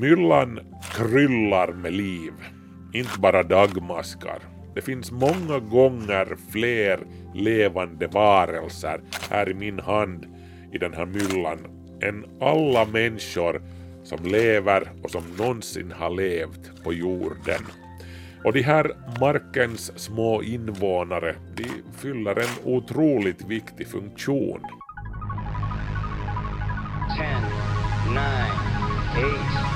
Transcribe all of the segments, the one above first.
Myllan kryllar med liv, inte bara dagmaskar. Det finns många gånger fler levande varelser här i min hand i den här myllan än alla människor som lever och som någonsin har levt på jorden. Och de här markens små invånare, de fyller en otroligt viktig funktion. 10, 9, 8,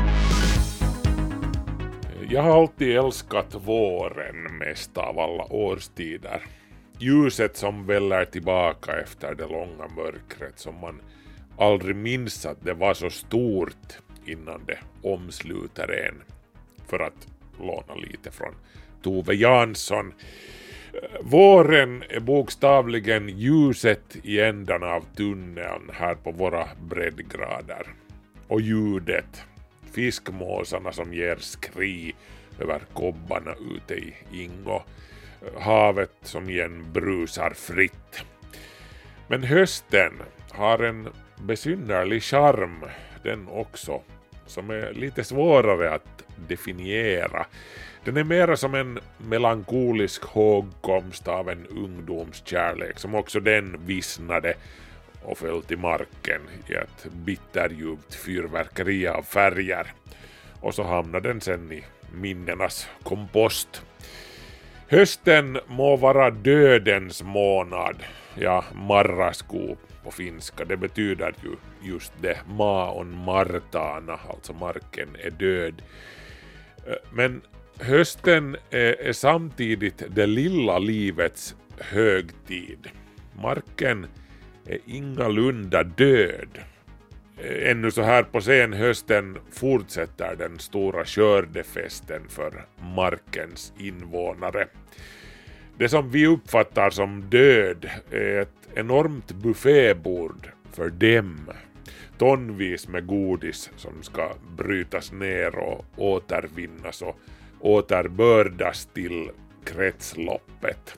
Jag har alltid älskat våren mest av alla årstider. Ljuset som väller tillbaka efter det långa mörkret som man aldrig minns att det var så stort innan det omsluter en. För att låna lite från Tove Jansson. Våren är bokstavligen ljuset i ändan av tunneln här på våra breddgrader. Och ljudet, fiskmåsarna som ger skri över kobbarna ute i Ingo, havet som igen brusar fritt. Men hösten har en besynnerlig charm den också, som är lite svårare att definiera. Den är mera som en melankolisk hågkomst av en ungdomskärlek som också den vissnade och föll till marken i ett bitterljuvt fyrverkeri av färger. Och så hamnade den sen i minnenas kompost. Hösten må vara dödens månad, ja marraskop på finska, det betyder ju just det, maon martana, alltså marken är död. Eh, men hösten är, är samtidigt det lilla livets högtid. Marken är ingalunda död. Eh, ännu så här på senhösten fortsätter den stora skördefesten för markens invånare. Det som vi uppfattar som död är ett enormt buffébord för dem. Tonvis med godis som ska brytas ner och återvinnas och återbördas till kretsloppet.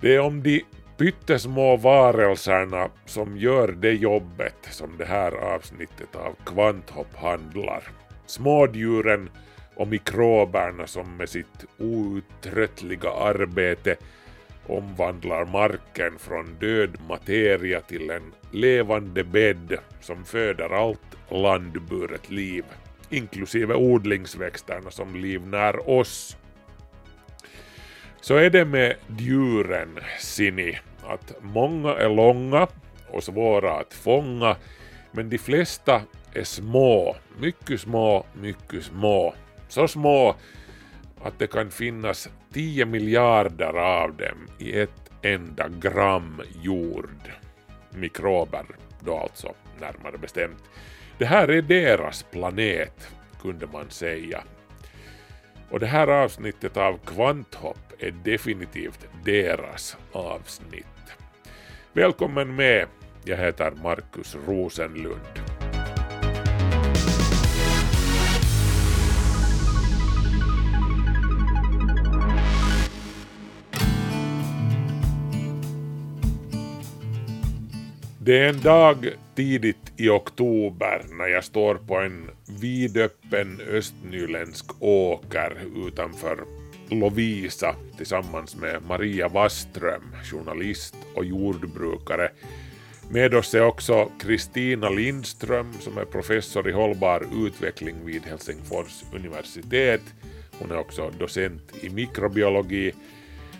Det är om de pyttesmå varelserna som gör det jobbet som det här avsnittet av Kvanthopp handlar. Smådjuren och mikroberna som med sitt outtröttliga arbete omvandlar marken från död materia till en levande bädd som föder allt landburet liv, inklusive odlingsväxterna som livnär oss. Så är det med djuren, Sini, att många är långa och svåra att fånga, men de flesta är små, mycket små, mycket små. Så små att det kan finnas 10 miljarder av dem i ett enda gram jord. Mikrober då alltså, närmare bestämt. Det här är deras planet, kunde man säga. Och det här avsnittet av Kvanthopp är definitivt deras avsnitt. Välkommen med, jag heter Markus Rosenlund. Det är en dag tidigt i oktober när jag står på en vidöppen östnyländsk åker utanför Lovisa tillsammans med Maria Waström, journalist och jordbrukare. Med oss är också Kristina Lindström som är professor i hållbar utveckling vid Helsingfors universitet. Hon är också docent i mikrobiologi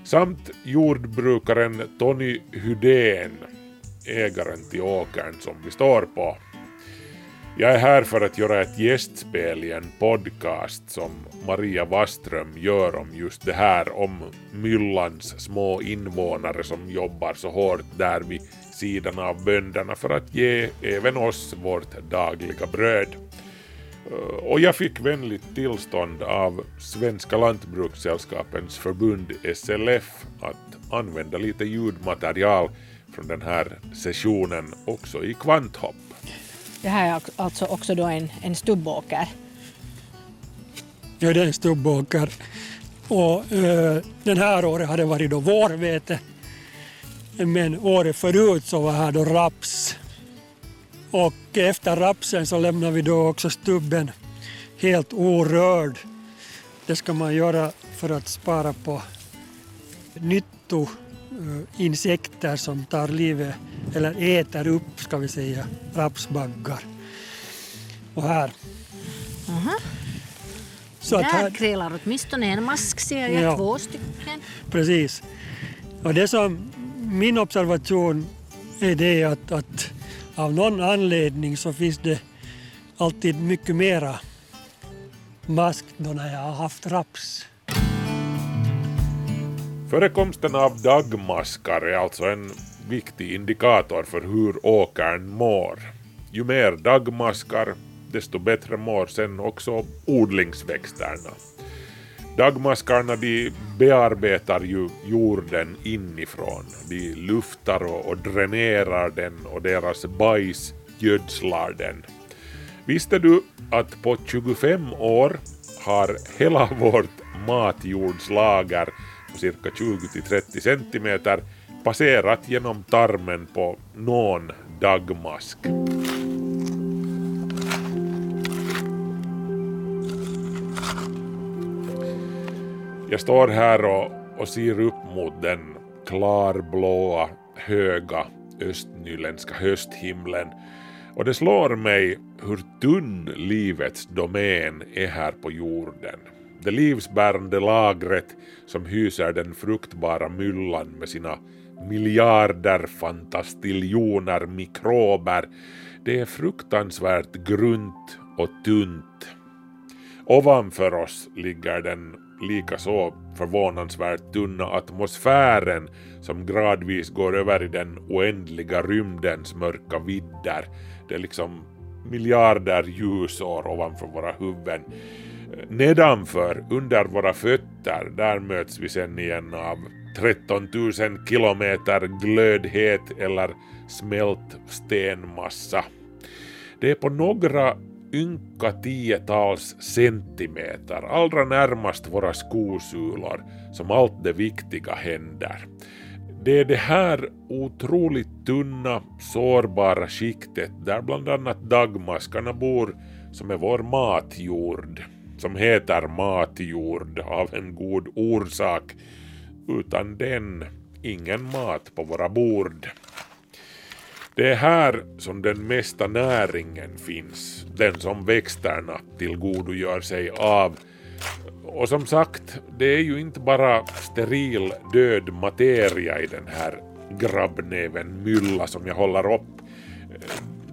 samt jordbrukaren Tony Hydén ägaren till åkern som vi står på. Jag är här för att göra ett gästspel i en podcast som Maria Waström gör om just det här, om myllans små invånare som jobbar så hårt där vid sidan av bönderna för att ge även oss vårt dagliga bröd. Eh, och jag fick vänligt tillstånd av Svenska Lantbrukssällskapens förbund SLF att använda lite ljudmaterial från den här sessionen också i kvanthopp. Det här är alltså också då en, en stubbåker. Ja, det är en stubbåker. Och eh, den här året har det varit då vårvete. Men året förut så var här då raps. Och efter rapsen så lämnar vi då också stubben helt orörd. Det ska man göra för att spara på nyttoinsekter som tar livet, eller äter upp, ska vi säga, rapsbaggar. Och här. Aha. Så Där här, krälar åtminstone en mask ser jag, ja, två stycken. Precis. Och det som min observation är det att, att av någon anledning så finns det alltid mycket mera mask då när jag har haft raps. Förekomsten av dagmaskar är alltså en viktig indikator för hur åkern mår. Ju mer dagmaskar, desto bättre mår sen också odlingsväxterna. Dagmaskarna de bearbetar ju jorden inifrån. De luftar och, och dränerar den och deras bajs gödslar den. Visste du att på 25 år har hela vårt matjordslager på cirka 20-30 centimeter passerat genom tarmen på någon dagmask. Jag står här och, och ser upp mot den klarblåa, höga östnyländska hösthimlen och det slår mig hur tunn livets domän är här på jorden. Det livsbärande lagret som hyser den fruktbara myllan med sina miljarder fantastiljoner mikrober, det är fruktansvärt grunt och tunt. Ovanför oss ligger den likaså förvånansvärt tunna atmosfären som gradvis går över i den oändliga rymdens mörka vidder. Det är liksom miljarder ljusår ovanför våra huvuden. Nedanför, under våra fötter, där möts vi sen igen av 13 000 kilometer glödhet eller smält stenmassa. Det är på några ynka tiotals centimeter allra närmast våra skosulor som allt det viktiga händer. Det är det här otroligt tunna, sårbara skiktet där bland annat dagmaskarna bor som är vår matjord, som heter matjord av en god orsak. Utan den, ingen mat på våra bord. Det är här som den mesta näringen finns, den som växterna tillgodogör sig av. Och som sagt, det är ju inte bara steril död materia i den här grabbnäven mylla som jag håller upp.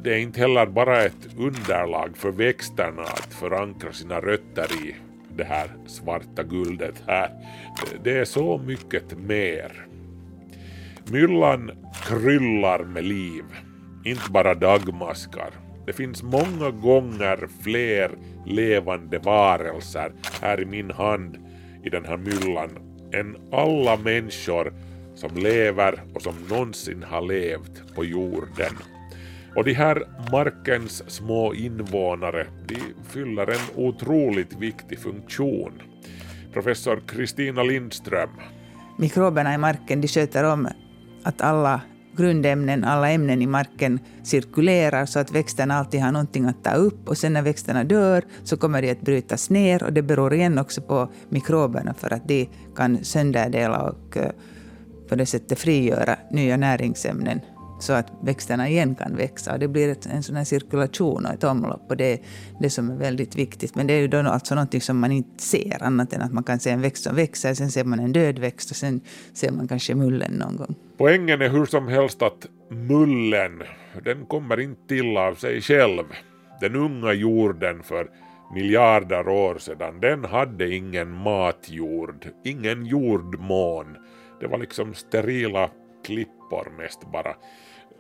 Det är inte heller bara ett underlag för växterna att förankra sina rötter i det här svarta guldet här. Det är så mycket mer. Myllan kryllar med liv, inte bara dagmaskar. Det finns många gånger fler levande varelser här i min hand i den här myllan än alla människor som lever och som någonsin har levt på jorden. Och de här markens små invånare, de fyller en otroligt viktig funktion. Professor Kristina Lindström. Mikroberna i marken de sköter om att alla grundämnen, alla ämnen i marken cirkulerar så att växterna alltid har någonting att ta upp och sen när växterna dör så kommer de att brytas ner och det beror igen också på mikroberna för att de kan sönderdela och eh, på det sättet frigöra nya näringsämnen så att växterna igen kan växa. Och det blir ett, en sån här cirkulation och ett omlopp och det är det som är väldigt viktigt. Men det är ju då alltså någonting som man inte ser annat än att man kan se en växt som växer, sen ser man en död växt och sen ser man kanske mullen någon gång. Poängen är hur som helst att mullen, den kommer inte till av sig själv. Den unga jorden för miljarder år sedan, den hade ingen matjord, ingen jordmån. Det var liksom sterila klippor mest bara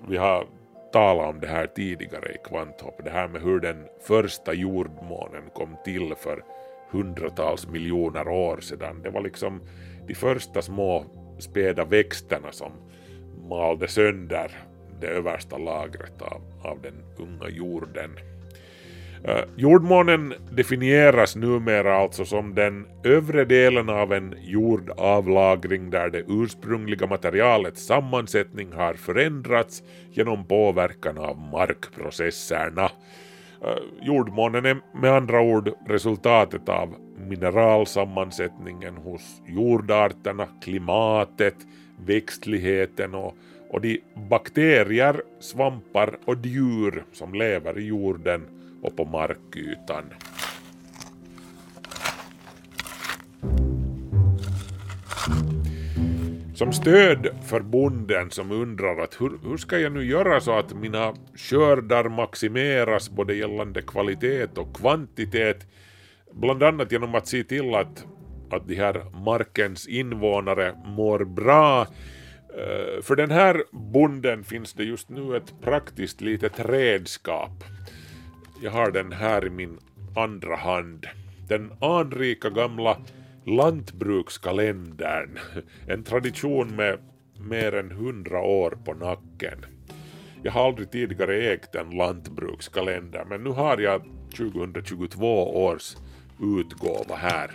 vi har talat om det här tidigare i Kvanthopp, det här med hur den första jordmånen kom till för hundratals miljoner år sedan. Det var liksom de första små späda växterna som malde sönder det översta lagret av, av den unga jorden. Eh, jordmånen definieras numera alltså som den övre delen av en jordavlagring där det ursprungliga materialets sammansättning har förändrats genom påverkan av markprocesserna. Eh, jordmånen är med andra ord resultatet av mineralsammansättningen hos jordarterna, klimatet, växtligheten och, och de bakterier, svampar och djur som lever i jorden på markytan. Som stöd för bonden som undrar att hur, hur ska jag nu göra så att mina skördar maximeras både gällande kvalitet och kvantitet, bland annat genom att se till att, att de här markens invånare mår bra. Eh, för den här bonden finns det just nu ett praktiskt litet redskap jag har den här i min andra hand. Den anrika gamla lantbrukskalendern. En tradition med mer än hundra år på nacken. Jag har aldrig tidigare ägt en lantbrukskalender men nu har jag 2022 års utgåva här.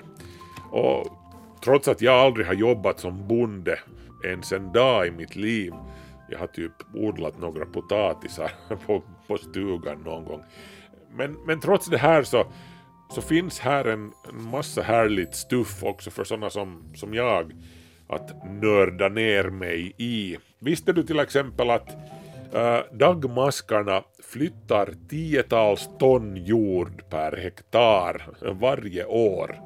Och trots att jag aldrig har jobbat som bonde ens en dag i mitt liv, jag har typ odlat några potatisar på, på stugan någon gång, men, men trots det här så, så finns här en, en massa härligt stuff också för sådana som, som jag att nörda ner mig i. Visste du till exempel att äh, dagmaskarna flyttar tiotals ton jord per hektar varje år?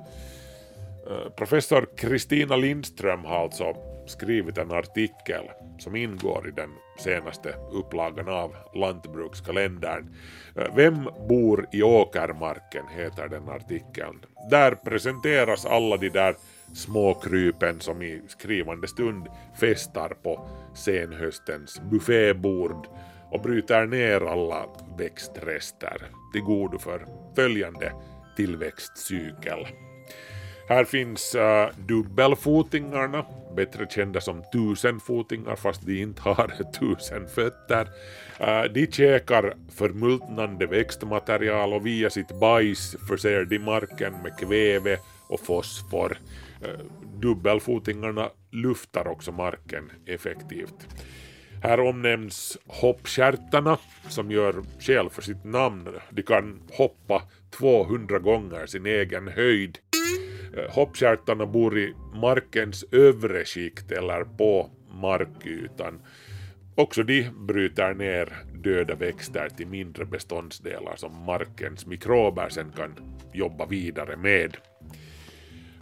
Äh, professor Kristina Lindström har alltså skrivit en artikel som ingår i den senaste upplagan av Lantbrukskalendern. Eh, Vem bor i åkermarken heter den artikeln. Där presenteras alla de där småkrypen som i skrivande stund festar på senhöstens buffébord och bryter ner alla växtrester till godo för följande tillväxtcykel. Här finns uh, dubbelfotingarna, bättre kända som tusenfotingar fast de inte har tusen fötter. Eh, de käkar förmultnande växtmaterial och via sitt bajs förser de marken med kväve och fosfor. Eh, dubbelfotingarna luftar också marken effektivt. Här omnämns hoppkärtarna som gör skäl för sitt namn. De kan hoppa 200 gånger sin egen höjd. Hoppstjärtarna bor i markens övre skikt eller på markytan. Också de bryter ner döda växter till mindre beståndsdelar som markens mikrober sen kan jobba vidare med.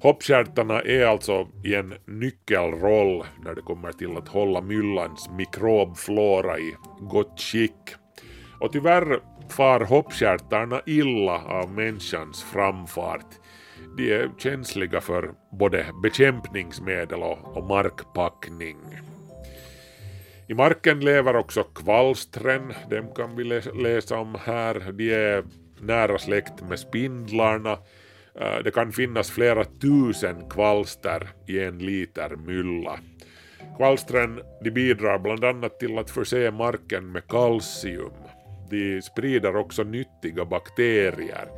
Hoppstjärtarna är alltså i en nyckelroll när det kommer till att hålla myllans mikrobflora i gott skick. Och tyvärr far hoppstjärtarna illa av människans framfart de är känsliga för både bekämpningsmedel och, och markpackning. I marken lever också kvalstren, dem kan vi läsa om här. De är nära släkt med spindlarna. Eh, det kan finnas flera tusen kvalster i en liter mylla. Kvalstren de bidrar bland annat till att förse marken med kalcium. De sprider också nyttiga bakterier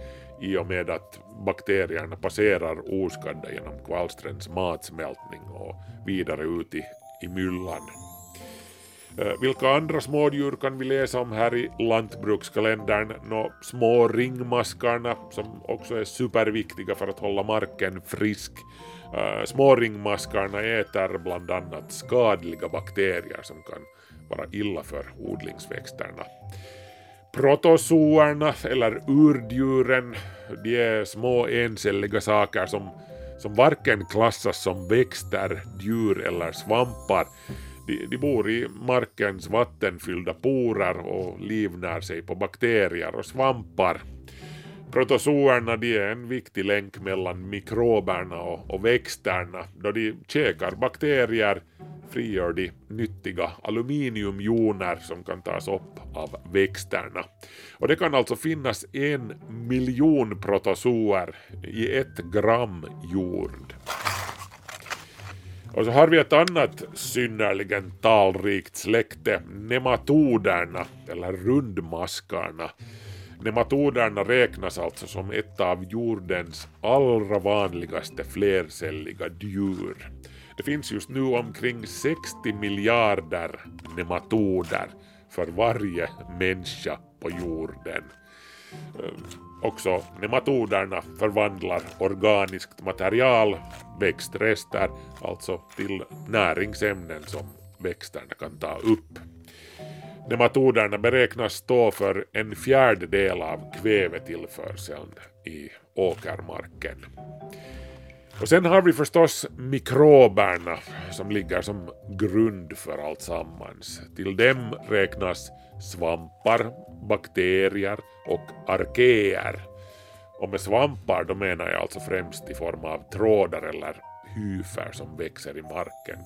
i och med att bakterierna passerar oskadda genom kvalstrens matsmältning och vidare ut i, i myllan. Eh, vilka andra smådjur kan vi läsa om här i lantbrukskalendern? Nå, små ringmaskarna som också är superviktiga för att hålla marken frisk. Eh, små ringmaskarna äter bland annat skadliga bakterier som kan vara illa för odlingsväxterna. Protozoerna, eller urdjuren, de är små encelliga saker som, som varken klassas som växter, djur eller svampar. De, de bor i markens vattenfyllda porer och livnär sig på bakterier och svampar. Protozoerna de är en viktig länk mellan mikroberna och, och växterna då de käkar bakterier, frigör de nyttiga aluminiumjoner som kan tas upp av växterna. Och det kan alltså finnas en miljon protozoer i ett gram jord. Och så har vi ett annat synnerligen talrikt släkte, nematoderna, eller rundmaskarna. Nematoderna räknas alltså som ett av jordens allra vanligaste flercelliga djur. Det finns just nu omkring 60 miljarder nematoder för varje människa på jorden. Eh, också nematoderna förvandlar organiskt material, växtrester, alltså till näringsämnen som växterna kan ta upp. Nematoderna beräknas stå för en fjärdedel av kvävetillförseln i åkermarken. Och sen har vi förstås mikroberna som ligger som grund för allt sammans. Till dem räknas svampar, bakterier och arkeer. Och med svampar då menar jag alltså främst i form av trådar eller hyfer som växer i marken.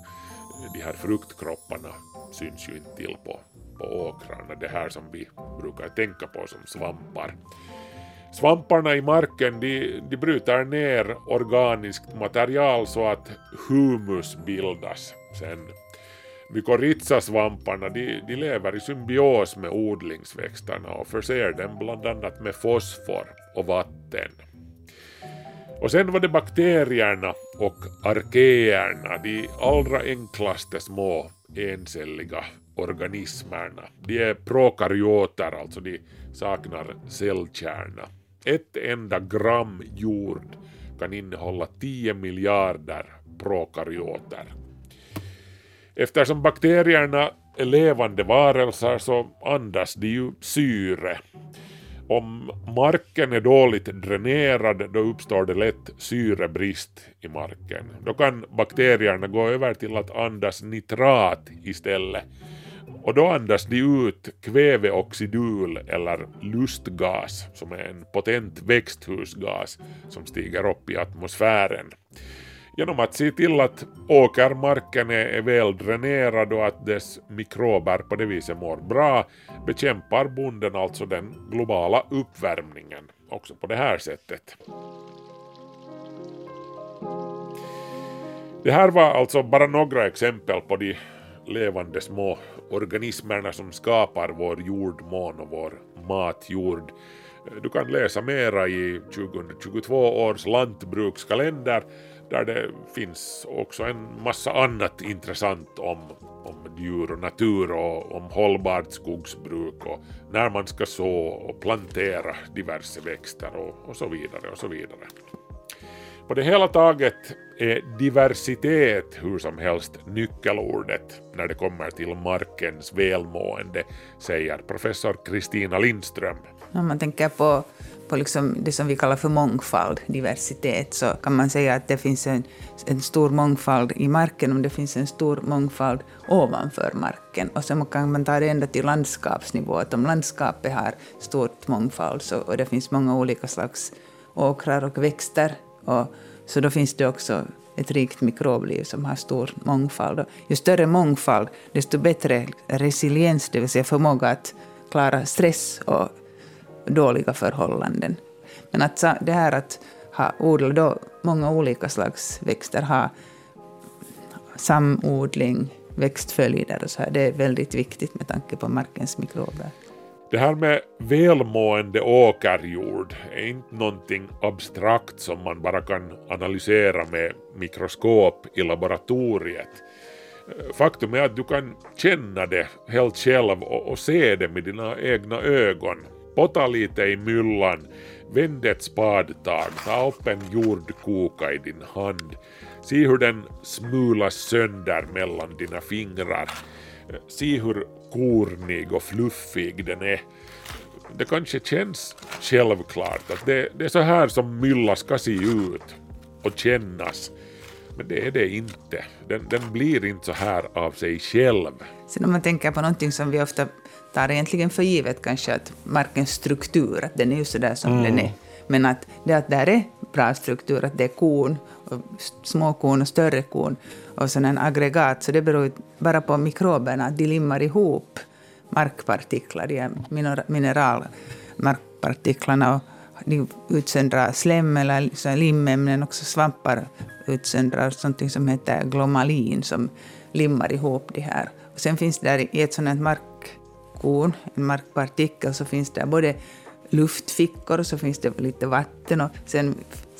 De här fruktkropparna syns ju inte till på, på åkrarna, det här som vi brukar tänka på som svampar. Svamparna i marken de, de bryter ner organiskt material så att humus bildas sen. Mykorrhizasvamparna de, de lever i symbios med odlingsväxterna och förser dem bland annat med fosfor och vatten. Och sen var det bakterierna och arkeerna, de allra enklaste små encelliga organismerna. De är prokaryoter, alltså de saknar cellkärna. Ett enda gram jord kan innehålla 10 miljarder prokaryoter. Eftersom bakterierna är levande varelser så andas de ju syre. Om marken är dåligt dränerad då uppstår det lätt syrebrist i marken. Då kan bakterierna gå över till att andas nitrat istället och då andas de ut kväveoxidul eller lustgas som är en potent växthusgas som stiger upp i atmosfären. Genom att se till att åkermarken är väl dränerad och att dess mikrober på det viset mår bra bekämpar bonden alltså den globala uppvärmningen också på det här sättet. Det här var alltså bara några exempel på de levande små organismerna som skapar vår jordmån och vår matjord. Du kan läsa mera i 2022 års lantbrukskalender där det finns också en massa annat intressant om, om djur och natur och om hållbart skogsbruk och när man ska så och plantera diverse växter och, och så vidare och så vidare. På det hela taget är diversitet hur som helst nyckelordet när det kommer till markens välmående, säger professor Kristina Lindström. Om man tänker på, på liksom det som vi kallar för mångfald, diversitet, så kan man säga att det finns en, en stor mångfald i marken och det finns en stor mångfald ovanför marken. Och sen kan man ta det ända till landskapsnivå, att om landskapet har stort mångfald så, och det finns många olika slags åkrar och växter och, så då finns det också ett rikt mikrobliv som har stor mångfald. Och ju större mångfald, desto bättre resiliens, det vill säga förmåga att klara stress och dåliga förhållanden. Men att det här att ha odla då många olika slags växter, ha samodling, växtföljder och så här, det är väldigt viktigt med tanke på markens mikrober. Det här med välmående åkerjord är inte någonting abstrakt som man bara kan analysera med mikroskop i laboratoriet. Faktum är att du kan känna det helt själv och, se det med dina egna ögon. Potta lite i myllan, vänd ett spadtag, ta upp en jordkoka i din hand. Se hur den smulas sönder mellan dina fingrar. Se hur kornig och fluffig den är. Det kanske känns självklart att det, det är så här som mylla ska se ut och kännas. Men det är det inte. Den, den blir inte så här av sig själv. Sen om man tänker på någonting som vi ofta tar egentligen för givet kanske att markens struktur, att den är ju så där som mm. den är. Men att det att där är bra struktur, att det är korn, småkorn små korn och större korn och sådana aggregat. Så det beror bara på mikroberna, att de limmar ihop markpartiklar, de mineralmarkpartiklarna. Och de utsöndrar slem eller limämnen, också svampar utsöndrar sånt som heter glomalin som limmar ihop de här. Och sen finns det där i ett sådant markkorn, en markpartikel, så finns det både luftfickor och så finns det lite vatten och sen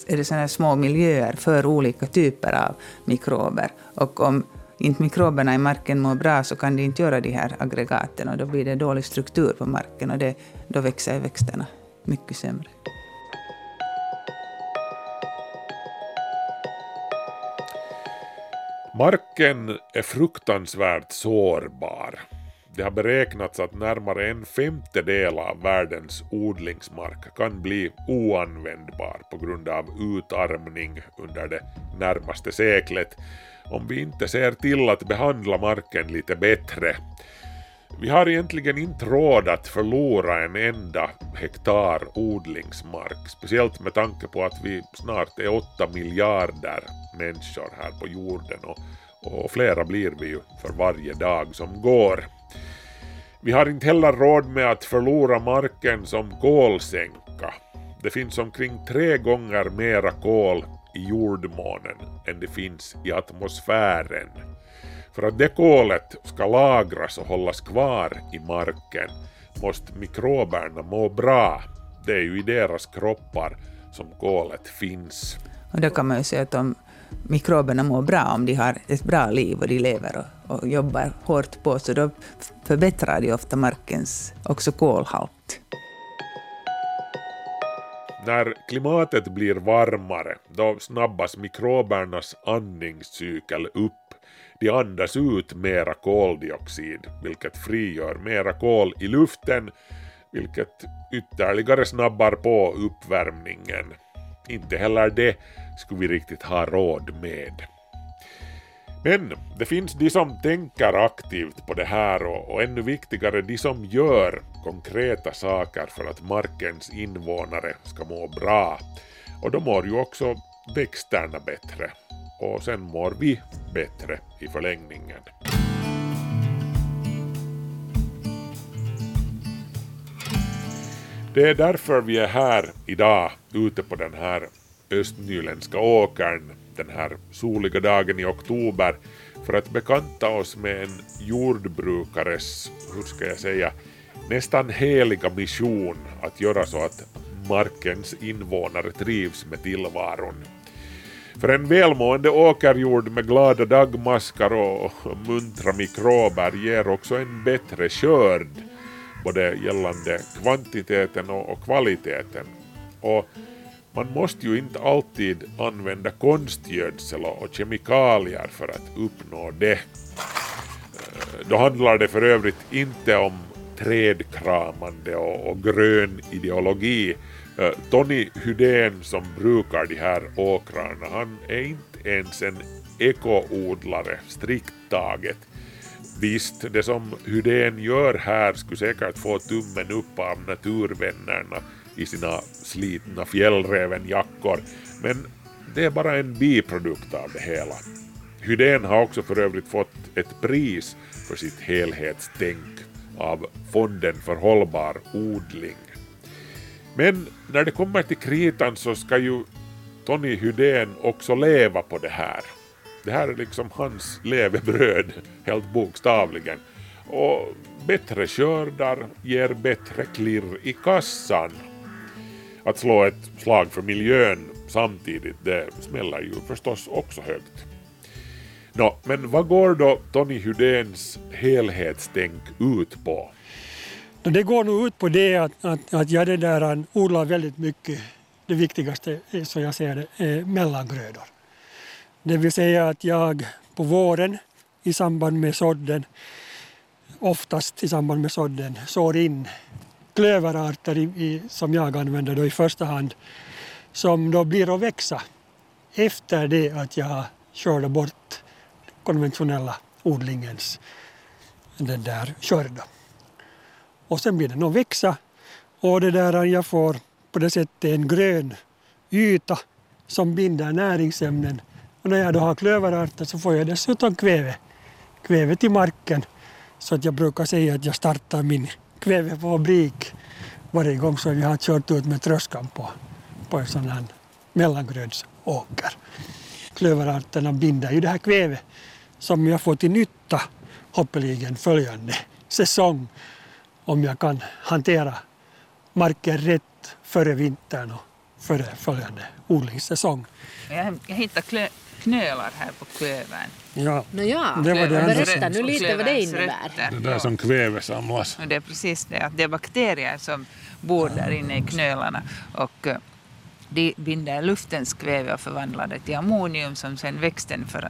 är det sådana små miljöer för olika typer av mikrober. Och om inte mikroberna i marken mår bra så kan de inte göra de här aggregaten och då blir det dålig struktur på marken och det, då växer växterna mycket sämre. Marken är fruktansvärt sårbar. Det har beräknats att närmare en femtedel av världens odlingsmark kan bli oanvändbar på grund av utarmning under det närmaste seklet om vi inte ser till att behandla marken lite bättre. Vi har egentligen inte råd att förlora en enda hektar odlingsmark, speciellt med tanke på att vi snart är åtta miljarder människor här på jorden och, och flera blir vi ju för varje dag som går. Vi har inte heller råd med att förlora marken som kolsänka. Det finns omkring tre gånger mera kol i jordmånen än det finns i atmosfären. För att det kolet ska lagras och hållas kvar i marken måste mikroberna må bra. Det är ju i deras kroppar som kolet finns. Och då kan man ju säga att om mikroberna mår bra, om de har ett bra liv och de lever och, och jobbar hårt på, så då förbättrar de ofta markens också kolhalt. När klimatet blir varmare, då snabbas mikrobernas andningscykel upp. De andas ut mera koldioxid, vilket frigör mera kol i luften, vilket ytterligare snabbar på uppvärmningen. Inte heller det skulle vi riktigt ha råd med. Men det finns de som tänker aktivt på det här och, och, ännu viktigare de som gör konkreta saker för att markens invånare ska må bra. Och då mår ju också växterna bättre. Och sen mår vi bättre i förlängningen. Det är därför vi är här idag ute på den här östnyländska åkern den här soliga dagen i oktober för att bekanta oss med en jordbrukares, hur ska jag säga, nästan heliga mission att göra så att markens invånare trivs med tillvaron. För en välmående åkerjord med glada dagmaskar och muntra mikrober ger också en bättre skörd, både gällande kvantiteten och kvaliteten. Och man måste ju inte alltid använda konstgödsel och kemikalier för att uppnå det. Eh, då handlar det för övrigt inte om trädkramande och, och grön ideologi. Eh, Tony Hydén som brukar de här åkrarna, han är inte ens en ekoodlare strikt taget. Visst, det som Hydén gör här skulle säkert få tummen upp av naturvännerna i sina slitna fjällrävenjackor, men det är bara en biprodukt av det hela. Hydén har också för övrigt fått ett pris för sitt helhetstänk av Fonden för hållbar odling. Men när det kommer till kritan så ska ju Tony Hydén också leva på det här. Det här är liksom hans levebröd, helt bokstavligen. Och bättre skördar ger bättre klirr i kassan att slå ett slag för miljön samtidigt, det smäller ju förstås också högt. Nå, men vad går då Tony Hydéns helhetstänk ut på? Det går nog ut på det att, att, att jag det där odlar väldigt mycket, det viktigaste eh, som jag ser det, är mellangrödor. Det vill säga att jag på våren i samband med sådden, oftast i samband med sådden, sår in klöverarter i, i, som jag använder då i första hand som då blir att växa efter det att jag körde bort konventionella odlingens den där körda. Och sen blir den att växa och det där jag får på det sättet en grön yta som binder näringsämnen. Och när jag då har klöverarter så får jag dessutom kväve, kväve till marken. Så att jag brukar säga att jag startar min kvävefabrik varje gång som jag har kört ut med tröskan på, på en sån här mellangrödsåker. Klöverarterna binder ju det här kvävet som jag får till nytta hoppeligen följande säsong om jag kan hantera marken rätt före vintern och före följande odlingssäsong. Jag, jag hittade knölar här på klövern. Ja, no ja. Det var det berätta nu lite vad det innebär. Det där som kväve samlas. det är precis det, att det är bakterier som bor där inne i knölarna och eh, de binder luftens kväve och förvandlar det till ammonium som sen växten för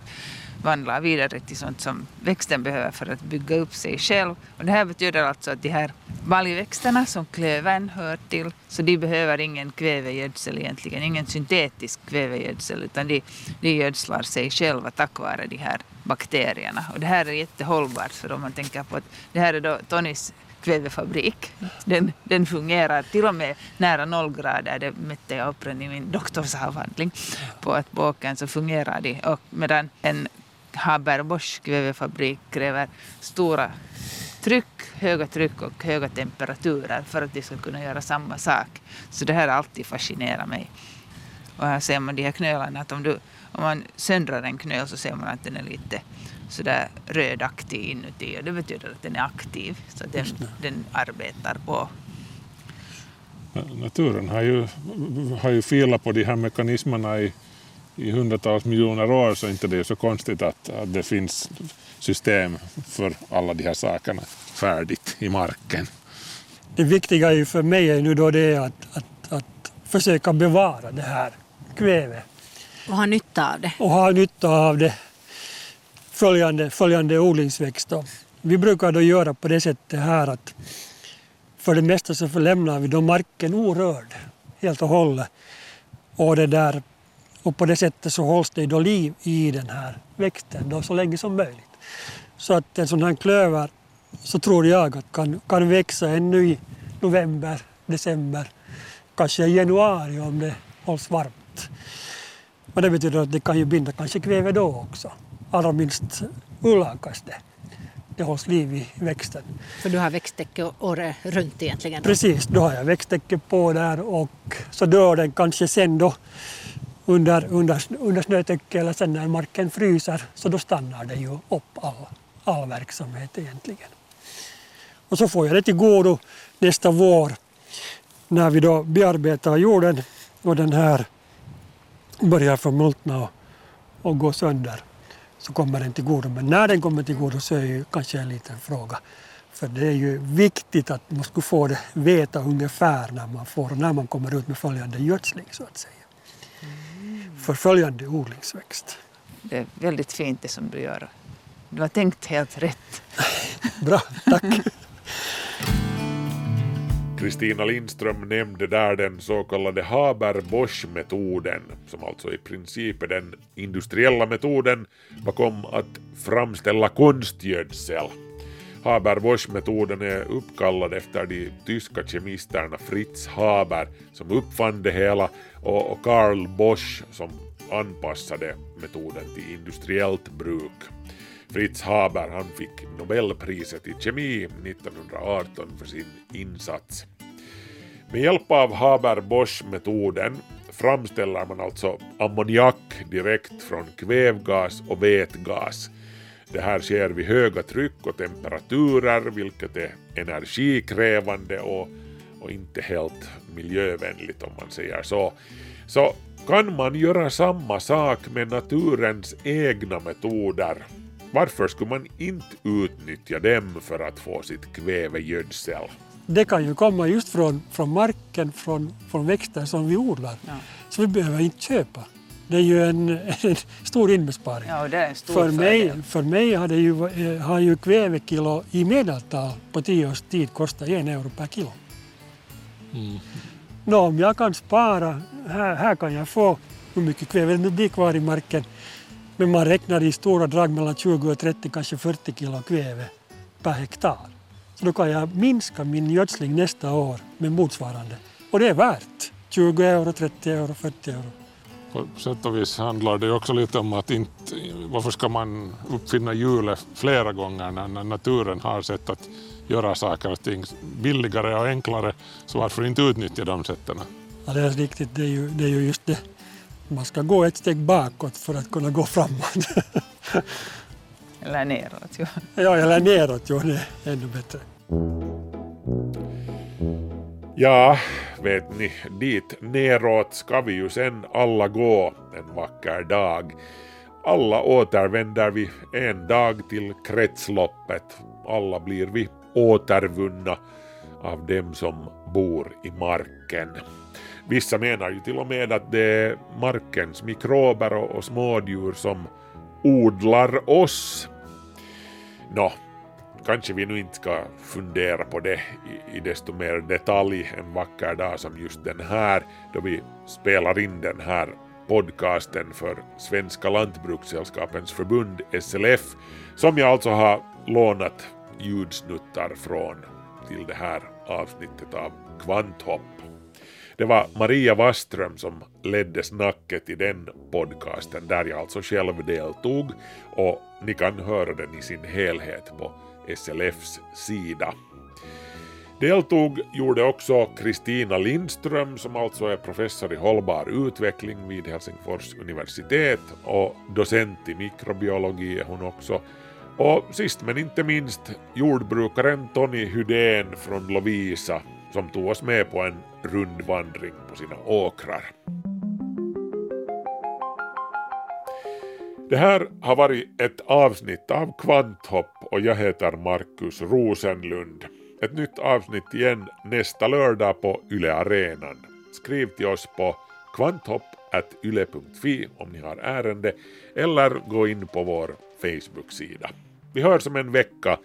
vandlar vidare till sånt som växten behöver för att bygga upp sig själv. Och det här betyder alltså att de här baljväxterna som klövern hör till, så de behöver ingen kvävegödsel egentligen, ingen syntetisk kvävegödsel, utan de, de gödslar sig själva tack vare de här bakterierna. Och det här är jättehållbart, för om man tänker på att det här är då Tonys kvävefabrik. Den, den fungerar till och med nära nollgrader. Det mätte jag upp i min doktorsavhandling. På att på åkern så fungerar de. Och medan en Haber-Bosch kvävefabrik kräver stora tryck, höga tryck och höga temperaturer för att de ska kunna göra samma sak. Så det här har alltid fascinerat mig. Och här ser man de här knölarna, att om, du, om man söndrar en knöl så ser man att den är lite sådär rödaktig inuti och det betyder att den är aktiv, så att den, den arbetar på. Naturen har ju, har ju filat på de här mekanismerna i i hundratals miljoner år så är inte det så konstigt att, att det finns system för alla de här sakerna färdigt i marken. Det viktiga är ju för mig är nu då det att, att, att försöka bevara det här kvävet. Och ha nytta av det. Och ha nytta av det följande, följande odlingsväxt. Vi brukar då göra på det sättet här att för det mesta så förlämnar vi då marken orörd helt och hållet. Och det där och på det sättet så hålls det då liv i den här växten då så länge som möjligt. Så att en sån här klöver så tror jag att kan, kan växa ännu i november, december, kanske i januari om det hålls varmt. Och det betyder att det kan ju binda kanske kväve då också. Allra minst ullakaste. Det hålls liv i växten. För du har växttäcke året runt egentligen? Då? Precis, då har jag växttäcke på där och så dör den kanske sen då under, under, under snötäcket eller sen när marken fryser så då stannar det ju upp all, all verksamhet egentligen. Och så får jag det till godo nästa vår när vi då bearbetar jorden och den här börjar förmultna och, och gå sönder så kommer den till godo. Men när den kommer till godo så är ju kanske en liten fråga. För det är ju viktigt att man ska få det, veta ungefär när man får, när man kommer ut med följande gödsling så att säga för följande odlingsväxt. Det är väldigt fint det som du gör. Du har tänkt helt rätt. Bra, tack. Kristina Lindström nämnde där den så kallade Haber-Bosch-metoden, som alltså i princip är den industriella metoden bakom att framställa konstgödsel. Haber-Bosch-metoden är uppkallad efter de tyska kemisterna Fritz Haber som uppfann det hela och Karl Bosch som anpassade metoden till industriellt bruk. Fritz Haber han fick Nobelpriset i kemi 1918 för sin insats. Med hjälp av Haber-Bosch-metoden framställer man alltså ammoniak direkt från kvävgas och vätgas det här sker vid höga tryck och temperaturer vilket är energikrävande och, och inte helt miljövänligt om man säger så. Så kan man göra samma sak med naturens egna metoder? Varför skulle man inte utnyttja dem för att få sitt kvävegödsel? Det kan ju komma just från, från marken, från, från växter som vi odlar. Ja. Så vi behöver inte köpa. Det är ju en, en stor inbesparing. Ja, det är en stor för, mig, för mig har, det ju, eh, har ju kvävekilo i medeltal på tio års tid kostat en euro per kilo. Mm. Nå, om jag kan spara, här, här kan jag få hur mycket kväve det blir kvar i marken, men man räknar i stora drag mellan 20 och 30, kanske 40 kilo kväve per hektar. Så då kan jag minska min gödsling nästa år med motsvarande. Och det är värt 20 euro, 30 euro, 40 euro. På sätt och vis handlar det också lite om att inte, varför ska man uppfinna hjulet flera gånger när naturen har sätt att göra saker och ting billigare och enklare, så varför inte utnyttja de sätten? Alldeles riktigt, det är, ju, det är ju just det. Man ska gå ett steg bakåt för att kunna gå framåt. eller neråt, ja. Ja, eller neråt, jo, det är ännu bättre. Ja, vet ni, dit neråt ska vi ju sen alla gå en vacker dag. Alla återvänder vi en dag till kretsloppet. Alla blir vi återvunna av dem som bor i marken. Vissa menar ju till och med att det är markens mikrober och smådjur som odlar oss. Nå, kanske vi nu inte ska fundera på det i, i desto mer detalj en vacker dag som just den här, då vi spelar in den här podcasten för Svenska Lantbrukssällskapens förbund SLF, som jag alltså har lånat ljudsnuttar från till det här avsnittet av Kvanthopp. Det var Maria Waström som ledde snacket i den podcasten där jag alltså själv deltog och ni kan höra den i sin helhet på SLFs sida. Deltog gjorde också Kristina Lindström som alltså är professor i hållbar utveckling vid Helsingfors universitet och docent i mikrobiologi är hon också. Och sist men inte minst jordbrukaren Tony Hydén från Lovisa som tog oss med på en rundvandring på sina åkrar. Det här har varit ett avsnitt av Kvanthopp och jag heter Markus Rosenlund. Ett nytt avsnitt igen nästa lördag på Yle Arenan. Skriv till oss på kvanthopp.yle.fi om ni har ärende eller gå in på vår Facebook-sida. Vi hörs om en vecka.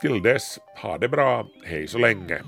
Till dess, ha det bra, hej så länge.